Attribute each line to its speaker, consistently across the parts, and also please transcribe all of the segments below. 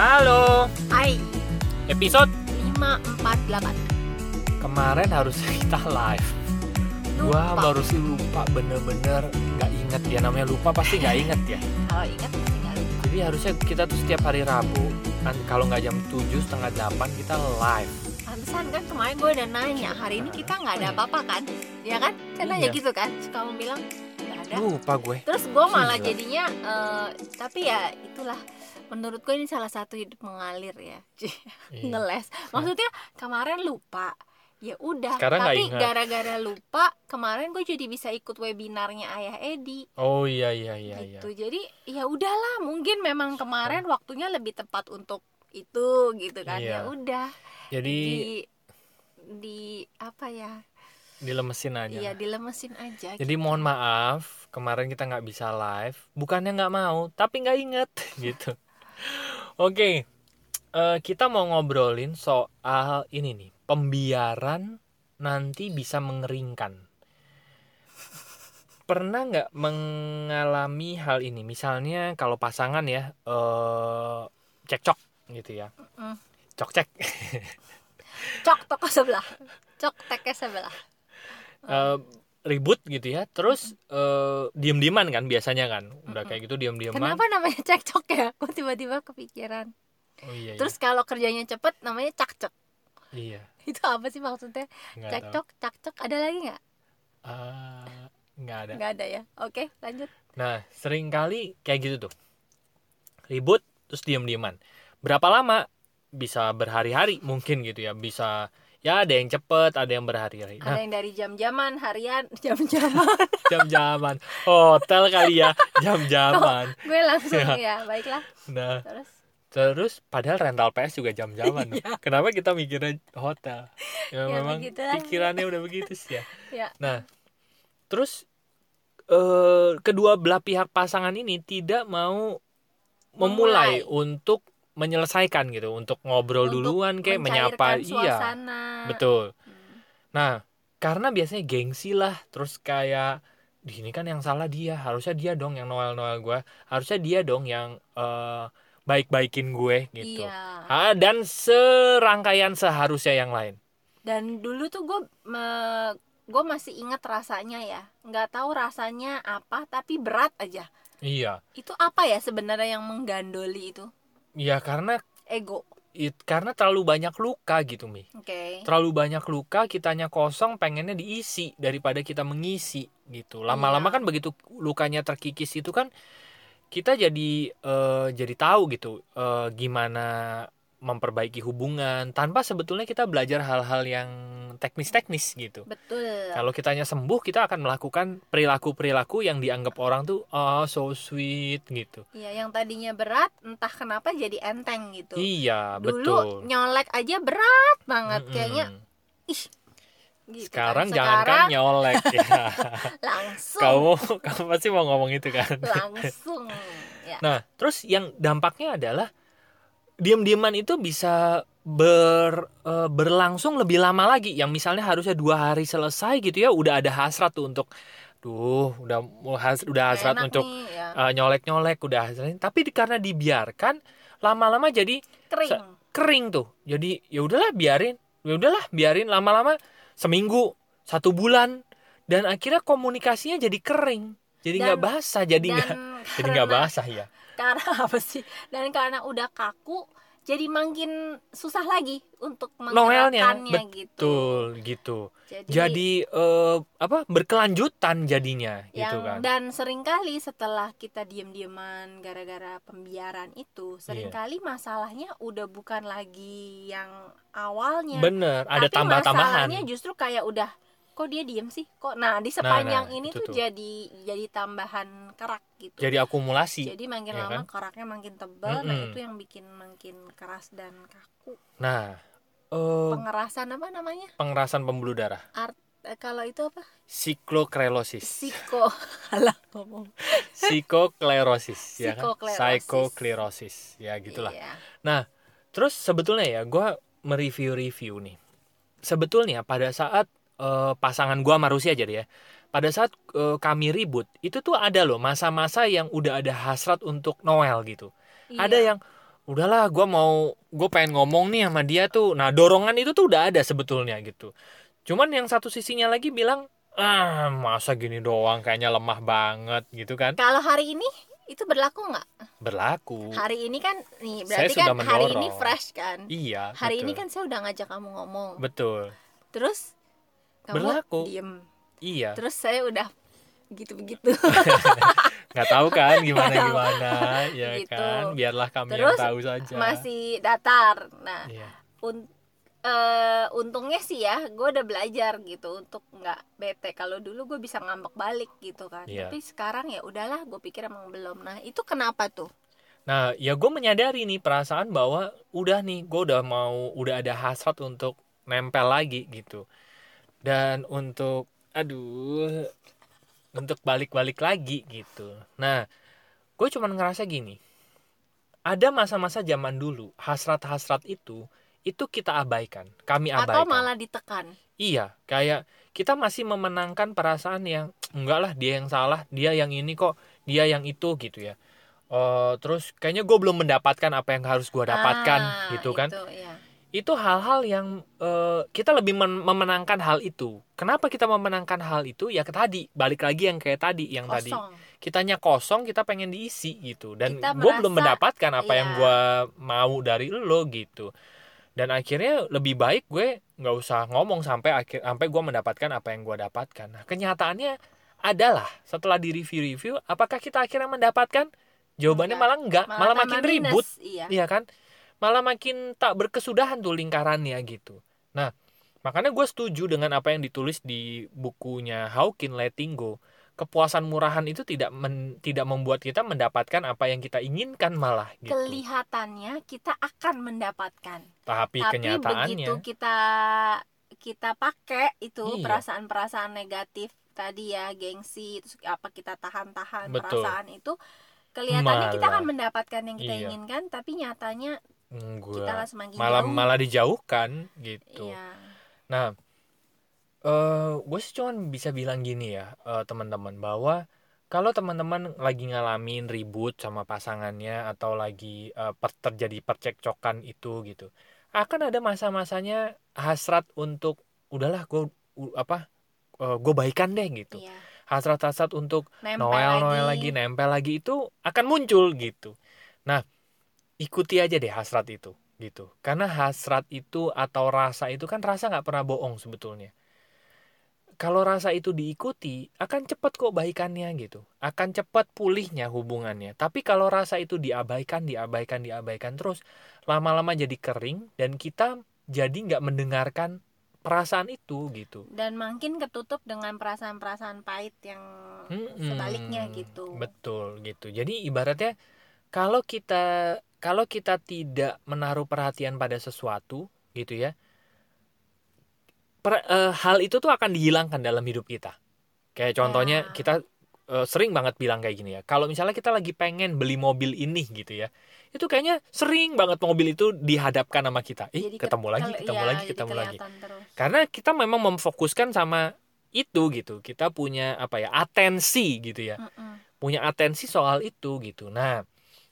Speaker 1: Halo,
Speaker 2: Hai,
Speaker 1: episode
Speaker 2: 548
Speaker 1: kemarin harusnya kita live. Gua
Speaker 2: Lupa.
Speaker 1: baru sih lupa bener-bener nggak inget ya namanya lupa pasti nggak inget ya.
Speaker 2: Kalau ingat pasti nggak lupa
Speaker 1: Jadi harusnya kita tuh setiap hari Rabu kan kalau nggak jam 7 setengah 8 kita live.
Speaker 2: Pantesan kan kemarin gue udah nanya Hari ini kita nggak ada apa-apa kan Ya kan? Kan nanya
Speaker 1: Iya.
Speaker 2: gitu kan kamu bilang ada
Speaker 1: Lupa gue.
Speaker 2: Terus gue malah
Speaker 1: Gila.
Speaker 2: jadinya eh, Tapi ya itulah Menurut gue ini salah satu hidup mengalir ya
Speaker 1: Iya.
Speaker 2: Ngeles Maksudnya kemarin lupa ya udah
Speaker 1: Sekarang
Speaker 2: tapi gara-gara lupa kemarin gue jadi bisa ikut webinarnya ayah Edi
Speaker 1: Oh iya iya iya iya.
Speaker 2: gitu jadi ya udahlah mungkin memang kemarin waktunya lebih tepat untuk itu gitu kan
Speaker 1: Iya.
Speaker 2: ya udah
Speaker 1: Jadi
Speaker 2: di di apa ya
Speaker 1: dilemesin aja.
Speaker 2: iya dilemesin aja
Speaker 1: Jadi mohon maaf kemarin kita nggak bisa live. Bukannya nggak mau, tapi nggak inget gitu. Oke, eh, kita mau ngobrolin soal ini nih, pembiaran nanti bisa mengeringkan. Pernah nggak mengalami hal ini? Misalnya kalau pasangan ya, eh, cekcok gitu ya,
Speaker 2: Mm.
Speaker 1: cok cek,
Speaker 2: cok toko sebelah cok teke sebelah
Speaker 1: eh, ribut gitu ya, terus eh, diem-dieman kan biasanya kan, udah kayak gitu diem-dieman.
Speaker 2: kenapa namanya cekcok ya aku tiba-tiba kepikiran
Speaker 1: Oh iya, iya.
Speaker 2: terus kalau kerjanya cepet namanya cakcok
Speaker 1: iya,
Speaker 2: itu apa sih maksudnya
Speaker 1: nggak tahu.
Speaker 2: cekcok cakcok ada lagi nggak
Speaker 1: Ah, nggak ada.
Speaker 2: nggak ada ya oke lanjut
Speaker 1: Nah, sering kali kayak gitu tuh. Ribut terus diem-dieman. Berapa lama? Bisa berhari-hari mungkin gitu ya. Bisa ya ada yang cepet, ada yang berhari-hari.
Speaker 2: ada
Speaker 1: Nah,
Speaker 2: yang dari jam-jaman harian jam-jaman
Speaker 1: jam-jaman hotel kali ya, jam-jaman.
Speaker 2: gue langsung
Speaker 1: Ya.
Speaker 2: ya baiklah
Speaker 1: Nah,
Speaker 2: terus
Speaker 1: terus padahal rental PS juga jam-jaman.
Speaker 2: Iya.
Speaker 1: Kenapa kita mikirnya hotel? Ya,
Speaker 2: Ya,
Speaker 1: memang pikirannya udah begitu sih ya.
Speaker 2: ya
Speaker 1: Nah, terus eh, kedua belah pihak pasangan ini tidak mau memulai,
Speaker 2: Memulai.
Speaker 1: untuk menyelesaikan gitu, untuk ngobrol
Speaker 2: Untuk
Speaker 1: duluan kayak menyapa, iya,
Speaker 2: suasana.
Speaker 1: betul.
Speaker 2: Hmm.
Speaker 1: Nah, karena biasanya gengsi lah, terus kayak di ini kan yang salah dia, harusnya dia dong yang noel-noel gue, harusnya dia dong yang eh, baik-baikin gue gitu.
Speaker 2: Iya.
Speaker 1: Ah, dan serangkaian seharusnya yang lain.
Speaker 2: Dan dulu tuh gue gue masih ingat rasanya ya. Nggak tahu rasanya apa tapi berat aja.
Speaker 1: Iya,
Speaker 2: Itu apa ya sebenarnya yang menggandoli itu?
Speaker 1: Iya karena
Speaker 2: Ego.
Speaker 1: it, karena terlalu banyak luka gitu mi.
Speaker 2: Oke.
Speaker 1: terlalu banyak luka kitanya kosong pengennya diisi daripada kita mengisi gitu lama-lama
Speaker 2: Iya.
Speaker 1: kan begitu lukanya terkikis itu kan kita jadi eh, jadi tahu gitu eh, gimana memperbaiki hubungan tanpa sebetulnya kita belajar hal-hal yang teknis-teknis gitu
Speaker 2: Betul.
Speaker 1: kalau kitanya sembuh kita akan melakukan perilaku-perilaku yang dianggap orang tuh oh so sweet gitu
Speaker 2: Iya, yang tadinya berat entah kenapa jadi enteng gitu.
Speaker 1: iya
Speaker 2: Dulu
Speaker 1: betul
Speaker 2: nyolek aja berat banget
Speaker 1: Mm-mm.
Speaker 2: kayaknya gitu.
Speaker 1: sekarang
Speaker 2: kan.
Speaker 1: jangan kan
Speaker 2: Sekarang
Speaker 1: nyolek ya
Speaker 2: langsung
Speaker 1: kamu kamu pasti mau ngomong itu kan
Speaker 2: langsung ya.
Speaker 1: nah terus yang dampaknya adalah diam-diaman itu bisa ber eh, berlangsung lebih lama lagi. Yang misalnya harusnya dua hari selesai gitu ya udah ada hasrat tuh untuk duh udah has- udah hasrat
Speaker 2: Enak
Speaker 1: untuk
Speaker 2: nih, ya.
Speaker 1: eh, nyolek-nyolek udah hasrat tapi di- karena dibiarkan lama-lama jadi
Speaker 2: kering.
Speaker 1: kering tuh. Jadi ya udahlah biarin. Ya udahlah biarin. Lama-lama seminggu satu bulan dan akhirnya komunikasinya jadi kering jadi nggak basah jadi nggak jadi nggak basah ya?
Speaker 2: Karena apa sih? Dan karena udah kaku jadi makin susah lagi untuk menggerakkannya gitu.
Speaker 1: betul gitu.
Speaker 2: Jadi,
Speaker 1: jadi eh, apa berkelanjutan jadinya
Speaker 2: yang
Speaker 1: gitu kan?
Speaker 2: dan sering kali setelah kita diem-dieman gara-gara pembiaran itu sering kali masalahnya udah bukan lagi yang awalnya
Speaker 1: bener ada tambah-tambahan.
Speaker 2: masalahnya justru kayak udah kok dia diem sih? Kok nah di sepanjang
Speaker 1: nah,
Speaker 2: ini
Speaker 1: itu
Speaker 2: tuh
Speaker 1: tuh.
Speaker 2: jadi jadi tambahan kerak gitu.
Speaker 1: Jadi akumulasi
Speaker 2: jadi makin
Speaker 1: ya
Speaker 2: lama
Speaker 1: kan?
Speaker 2: keraknya makin tebal nah
Speaker 1: Mm-mm.
Speaker 2: itu yang bikin makin keras dan kaku.
Speaker 1: Nah eh,
Speaker 2: pengerasan apa namanya?
Speaker 1: pengerasan pembuluh darah.
Speaker 2: Eh, kalau itu apa?
Speaker 1: Sikloklerosis.
Speaker 2: Psiko alah ngomong.
Speaker 1: Psikoklerosis ya kan?
Speaker 2: Psikoklerosis.
Speaker 1: ya gitulah.
Speaker 2: Iya.
Speaker 1: terus sebetulnya ya gue mereview-review nih. Sebetulnya pada saat eh, pasangan gue sama Rusia jadi ya pada saat eh, kami ribut itu tuh ada loh masa-masa yang udah ada hasrat untuk Noel gitu
Speaker 2: Iya.
Speaker 1: ada yang udahlah gue mau gue pengen ngomong nih sama dia tuh nah dorongan itu tuh udah ada sebetulnya gitu cuman yang satu sisinya lagi bilang ah masa gini doang kayaknya lemah banget gitu kan
Speaker 2: Kalau hari ini itu berlaku nggak?
Speaker 1: berlaku
Speaker 2: Hari ini kan nih
Speaker 1: Saya
Speaker 2: berarti
Speaker 1: sudah
Speaker 2: kan hari ini fresh kan.
Speaker 1: iya
Speaker 2: Hari ini
Speaker 1: betul.
Speaker 2: kan saya udah ngajak kamu ngomong.
Speaker 1: betul
Speaker 2: Terus kamu
Speaker 1: Berlaku.
Speaker 2: diem.
Speaker 1: iya
Speaker 2: Terus saya udah begitu-begitu.
Speaker 1: nggak tahu kan gimana gimana ya
Speaker 2: Gitu.
Speaker 1: kan biarlah kami
Speaker 2: Terus
Speaker 1: yang tahu saja
Speaker 2: Masih datar. Nah,
Speaker 1: iya
Speaker 2: un- eh, untungnya sih ya gue udah belajar gitu untuk nggak bete kalau dulu gue bisa ngambek balik gitu kan
Speaker 1: Iya.
Speaker 2: tapi sekarang ya udahlah gue pikir emang belum nah itu kenapa tuh
Speaker 1: Nah, ya gue menyadari nih perasaan bahwa udah nih, gue udah mau, udah ada hasrat untuk nempel lagi gitu. Dan untuk, aduh, untuk balik-balik lagi gitu. Nah, gue cuman ngerasa gini, ada masa-masa zaman dulu, hasrat-hasrat itu, itu kita abaikan, kami abaikan.
Speaker 2: atau malah ditekan
Speaker 1: Iya, kayak kita masih memenangkan perasaan yang enggak lah dia yang salah, dia yang ini kok, dia yang itu gitu ya. Eh, terus kayaknya gue belum mendapatkan apa yang harus gue dapatkan
Speaker 2: Ah,
Speaker 1: gitu kan.
Speaker 2: itu, ya.
Speaker 1: Itu hal-hal yang eh, kita lebih men- memenangkan hal itu. Kenapa kita memenangkan hal itu? Ya ke tadi, balik lagi yang kayak tadi, yang tadi
Speaker 2: kosong
Speaker 1: kitanya kosong, kita pengen diisi gitu. Dan gue belum mendapatkan apa yang
Speaker 2: iya.
Speaker 1: gue mau dari lo gitu. Dan akhirnya lebih baik gue nggak usah ngomong sampai akhir sampai gue mendapatkan apa yang gue dapatkan. Nah, kenyataannya adalah setelah di review-review, apakah kita akhirnya mendapatkan? Jawabannya
Speaker 2: Enggak.
Speaker 1: malah enggak, malah, makin
Speaker 2: tambah minus,
Speaker 1: ribut,
Speaker 2: iya
Speaker 1: iya kan? Malah makin tak berkesudahan tuh lingkarannya gitu. Nah, makanya gue setuju dengan apa yang ditulis di bukunya Hawking Letting Go. Kepuasan murahan itu tidak men- tidak membuat kita mendapatkan apa yang kita inginkan malah gitu.
Speaker 2: kelihatannya kita akan mendapatkan
Speaker 1: Tapi,
Speaker 2: tapi
Speaker 1: kenyataannya
Speaker 2: begitu kita kita pakai itu
Speaker 1: Iya.
Speaker 2: perasaan-perasaan negatif tadi ya gengsi terus apa kita tahan-tahan
Speaker 1: Betul.
Speaker 2: perasaan itu kelihatannya kita
Speaker 1: Malah.
Speaker 2: akan mendapatkan yang kita
Speaker 1: Iya.
Speaker 2: inginkan tapi nyatanya kita
Speaker 1: enggak
Speaker 2: lah semakin
Speaker 1: malah
Speaker 2: jauh
Speaker 1: malah dijauhkan gitu.
Speaker 2: iya
Speaker 1: Nah, eh gue sih cuman bisa bilang gini ya, eh, teman-teman, bahwa kalau teman-teman lagi ngalamin ribut sama pasangannya atau lagi eh, per- terjadi percekcokan itu gitu, akan ada masa-masanya hasrat untuk udahlah gue apa gue baikan deh gitu.
Speaker 2: iya
Speaker 1: Hasrat-hasrat untuk
Speaker 2: nempel
Speaker 1: Noel
Speaker 2: lagi,
Speaker 1: Noel lagi nempel lagi itu akan muncul gitu. Nah, ikuti aja deh hasrat itu gitu. Karena hasrat itu atau rasa itu kan rasa nggak pernah bohong sebetulnya. Kalau rasa itu diikuti, akan cepat kok baikannya gitu. Akan cepat pulihnya hubungannya. Tapi kalau rasa itu diabaikan, diabaikan, diabaikan terus, lama-lama jadi kering dan kita jadi nggak mendengarkan perasaan itu gitu.
Speaker 2: dan makin ketutup dengan perasaan-perasaan pahit yang
Speaker 1: Mm-mm.
Speaker 2: sebaliknya gitu
Speaker 1: Betul gitu. Jadi ibaratnya kalau kita kalau kita tidak menaruh perhatian pada sesuatu gitu ya, per- eh, hal itu tuh akan dihilangkan dalam hidup kita. Kayak contohnya
Speaker 2: Ya.
Speaker 1: kita eh, sering banget bilang kayak gini ya. Kalau misalnya kita lagi pengen beli mobil ini gitu ya, itu kayaknya sering banget mobil itu dihadapkan sama kita. Ih,
Speaker 2: Jadi ke-
Speaker 1: ketemu lagi,
Speaker 2: kalau-
Speaker 1: ketemu
Speaker 2: iya,
Speaker 1: lagi, ketemu lagi
Speaker 2: kelihatan terus.
Speaker 1: karena kita memang memfokuskan sama itu gitu kita punya apa ya atensi gitu ya
Speaker 2: Mm-mm.
Speaker 1: punya atensi soal itu gitu nah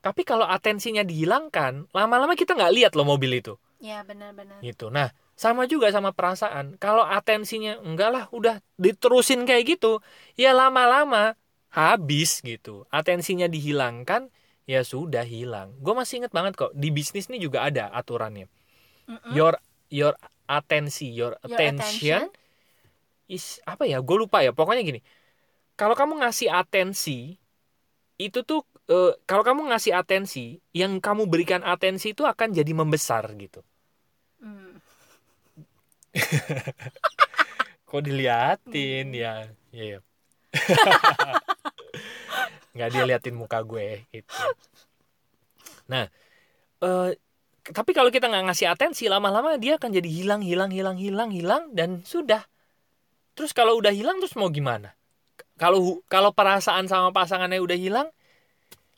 Speaker 1: tapi kalau atensinya dihilangkan lama-lama kita nggak lihat loh mobil itu.
Speaker 2: Ya benar-benar
Speaker 1: gitu. Nah sama juga sama perasaan. Kalau atensinya enggak lah udah diterusin kayak gitu ya lama-lama habis gitu. Atensinya dihilangkan ya sudah hilang. Gue masih inget banget kok di bisnis ini juga ada aturannya.
Speaker 2: Mm-mm.
Speaker 1: your your atensi your,
Speaker 2: Your
Speaker 1: attention, is apa ya gue lupa ya. Pokoknya gini kalau kamu ngasih atensi itu tuh eh, kalau kamu ngasih atensi yang kamu berikan atensi itu akan jadi membesar gitu.
Speaker 2: Mm.
Speaker 1: kok diliatin? Ya ya ya. nggak dia liatin muka gue gitu. Nah eh, tapi kalau kita nggak ngasih atensi lama-lama dia akan jadi hilang hilang hilang hilang hilang dan sudah. Terus kalau udah hilang terus mau gimana? Kalau kalau perasaan sama pasangannya udah hilang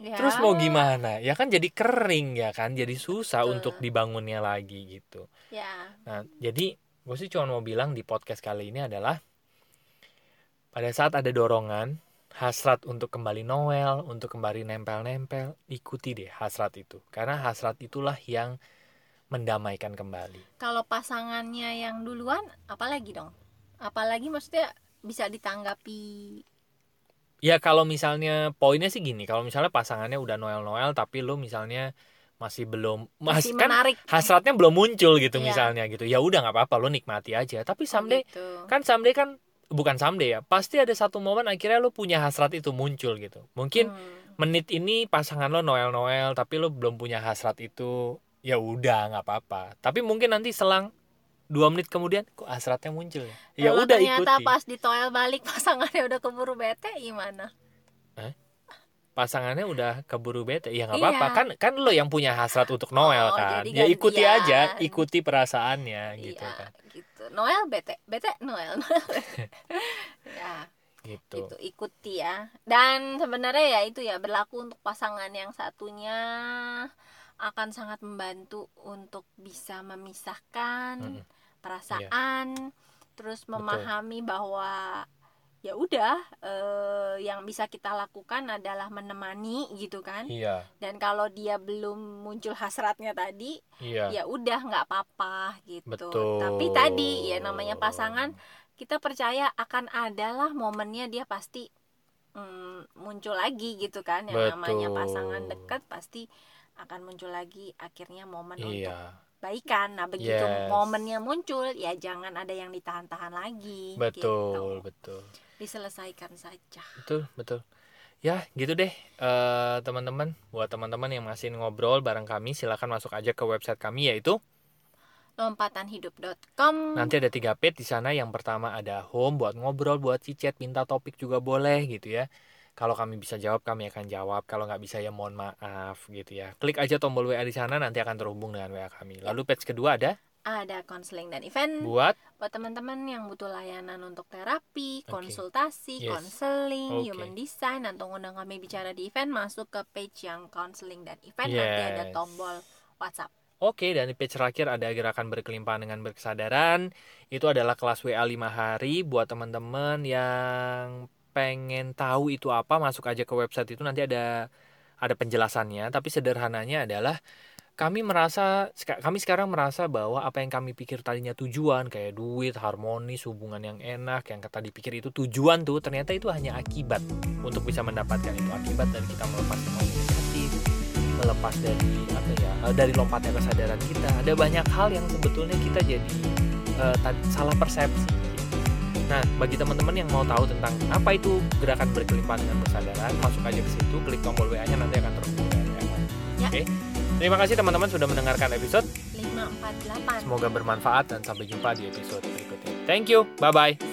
Speaker 2: Ya,
Speaker 1: terus mau gimana ya kan jadi kering ya kan jadi susah
Speaker 2: Betul.
Speaker 1: untuk dibangunnya lagi gitu
Speaker 2: ya
Speaker 1: Nah, jadi gue sih cuma mau bilang di podcast kali ini adalah pada saat ada dorongan, hasrat untuk kembali Noel, untuk kembali nempel-nempel, ikuti deh hasrat itu. Karena hasrat itulah yang mendamaikan kembali.
Speaker 2: Kalau pasangannya yang duluan, apalagi dong? Apalagi maksudnya bisa ditanggapi
Speaker 1: Ya kalau misalnya poinnya sih gini, kalau misalnya pasangannya udah Noel-Noel tapi lu misalnya masih belum
Speaker 2: masih
Speaker 1: mas, kan
Speaker 2: menarik
Speaker 1: hasratnya belum muncul gitu
Speaker 2: Iya.
Speaker 1: misalnya gitu. Ya udah nggak apa-apa lu nikmati aja. Tapi someday
Speaker 2: gitu.
Speaker 1: kan someday kan bukan someday ya. Pasti ada satu momen akhirnya lu punya hasrat itu muncul gitu. Mungkin
Speaker 2: Hmm.
Speaker 1: menit ini pasangan lo Noel Noel tapi lo belum punya hasrat itu ya udah nggak apa-apa tapi mungkin nanti selang dua menit kemudian kok hasratnya muncul ya ya
Speaker 2: Kalau
Speaker 1: udah
Speaker 2: ternyata
Speaker 1: ikuti
Speaker 2: pas di toel balik pasangannya udah keburu bete gimana?
Speaker 1: pasangannya udah keburu bete ya nggak
Speaker 2: Iya.
Speaker 1: apa-apa kan kan lo yang punya hasrat untuk Noel
Speaker 2: Oh,
Speaker 1: kan ya ikuti aja ikuti perasaannya gitu
Speaker 2: iya,
Speaker 1: kan
Speaker 2: gitu. Noel bete, bete Noel. Noel bete. ya,
Speaker 1: gitu
Speaker 2: itu ikuti ya. Dan sebenarnya ya itu ya berlaku untuk pasangan yang satunya akan sangat membantu untuk bisa memisahkan
Speaker 1: Mm-mm.
Speaker 2: perasaan, terus memahami bahwa ya udah eh, yang bisa kita lakukan adalah menemani gitu kan.
Speaker 1: iya
Speaker 2: Dan kalau dia belum muncul hasratnya tadi,
Speaker 1: iya
Speaker 2: ya udah nggak apa-apa gitu.
Speaker 1: betul
Speaker 2: Tapi tadi ya namanya pasangan kita percaya akan adalah momennya dia pasti mm, muncul lagi gitu kan yang namanya
Speaker 1: Betul.
Speaker 2: pasangan dekat pasti akan muncul lagi akhirnya momen untuk
Speaker 1: iya
Speaker 2: baikan. Nah, begitu
Speaker 1: Yes.
Speaker 2: momennya muncul ya jangan ada yang ditahan-tahan lagi
Speaker 1: betul
Speaker 2: gitu.
Speaker 1: betul
Speaker 2: Diselesaikan saja.
Speaker 1: betul betul ya gitu deh eh, teman-teman buat teman-teman yang masih ngobrol bareng kami silakan masuk aja ke website kami yaitu
Speaker 2: lompatanhidup.com
Speaker 1: nanti ada tiga page di sana yang pertama ada home buat ngobrol buat cicet minta topik juga boleh gitu ya kalau kami bisa jawab kami akan jawab kalau nggak bisa ya mohon maaf gitu ya klik aja tombol WA di sana nanti akan terhubung dengan WA kami lalu page kedua ada
Speaker 2: ada konseling dan event
Speaker 1: buat
Speaker 2: buat teman-teman yang butuh layanan untuk terapi,
Speaker 1: Oke.
Speaker 2: konsultasi,
Speaker 1: Yes.
Speaker 2: konseling,
Speaker 1: Oke.
Speaker 2: human design atau undang kami bicara di event masuk ke page yang konseling dan event nanti ada
Speaker 1: Yes.
Speaker 2: tombol WhatsApp.
Speaker 1: Oke, dan di page terakhir ada gerakan berkelimpahan dengan berkesadaran. Itu adalah kelas WA 5 hari buat teman-teman yang pengen tahu itu apa, masuk aja ke website itu nanti ada ada penjelasannya, tapi sederhananya adalah kami merasa kami sekarang merasa bahwa apa yang kami pikir tadinya tujuan kayak duit, harmonis, hubungan yang enak, yang kata dipikir itu tujuan tuh ternyata itu hanya akibat. Untuk bisa mendapatkan itu akibat dari kita melepas emosi negatif, melepas dari apa ya eh, dari lompatnya kesadaran kita. Ada banyak hal yang sebetulnya kita jadi tad- salah persepsi nah bagi teman-teman yang mau tahu tentang apa itu gerakan berkelimpahan dengan kesadaran masuk aja ke situ klik tombol WA nya nanti akan terhubung dengan kami.
Speaker 2: Ya.
Speaker 1: oke terima kasih teman-teman sudah mendengarkan episode
Speaker 2: 548.
Speaker 1: semoga bermanfaat dan sampai jumpa di episode berikutnya thank you bye bye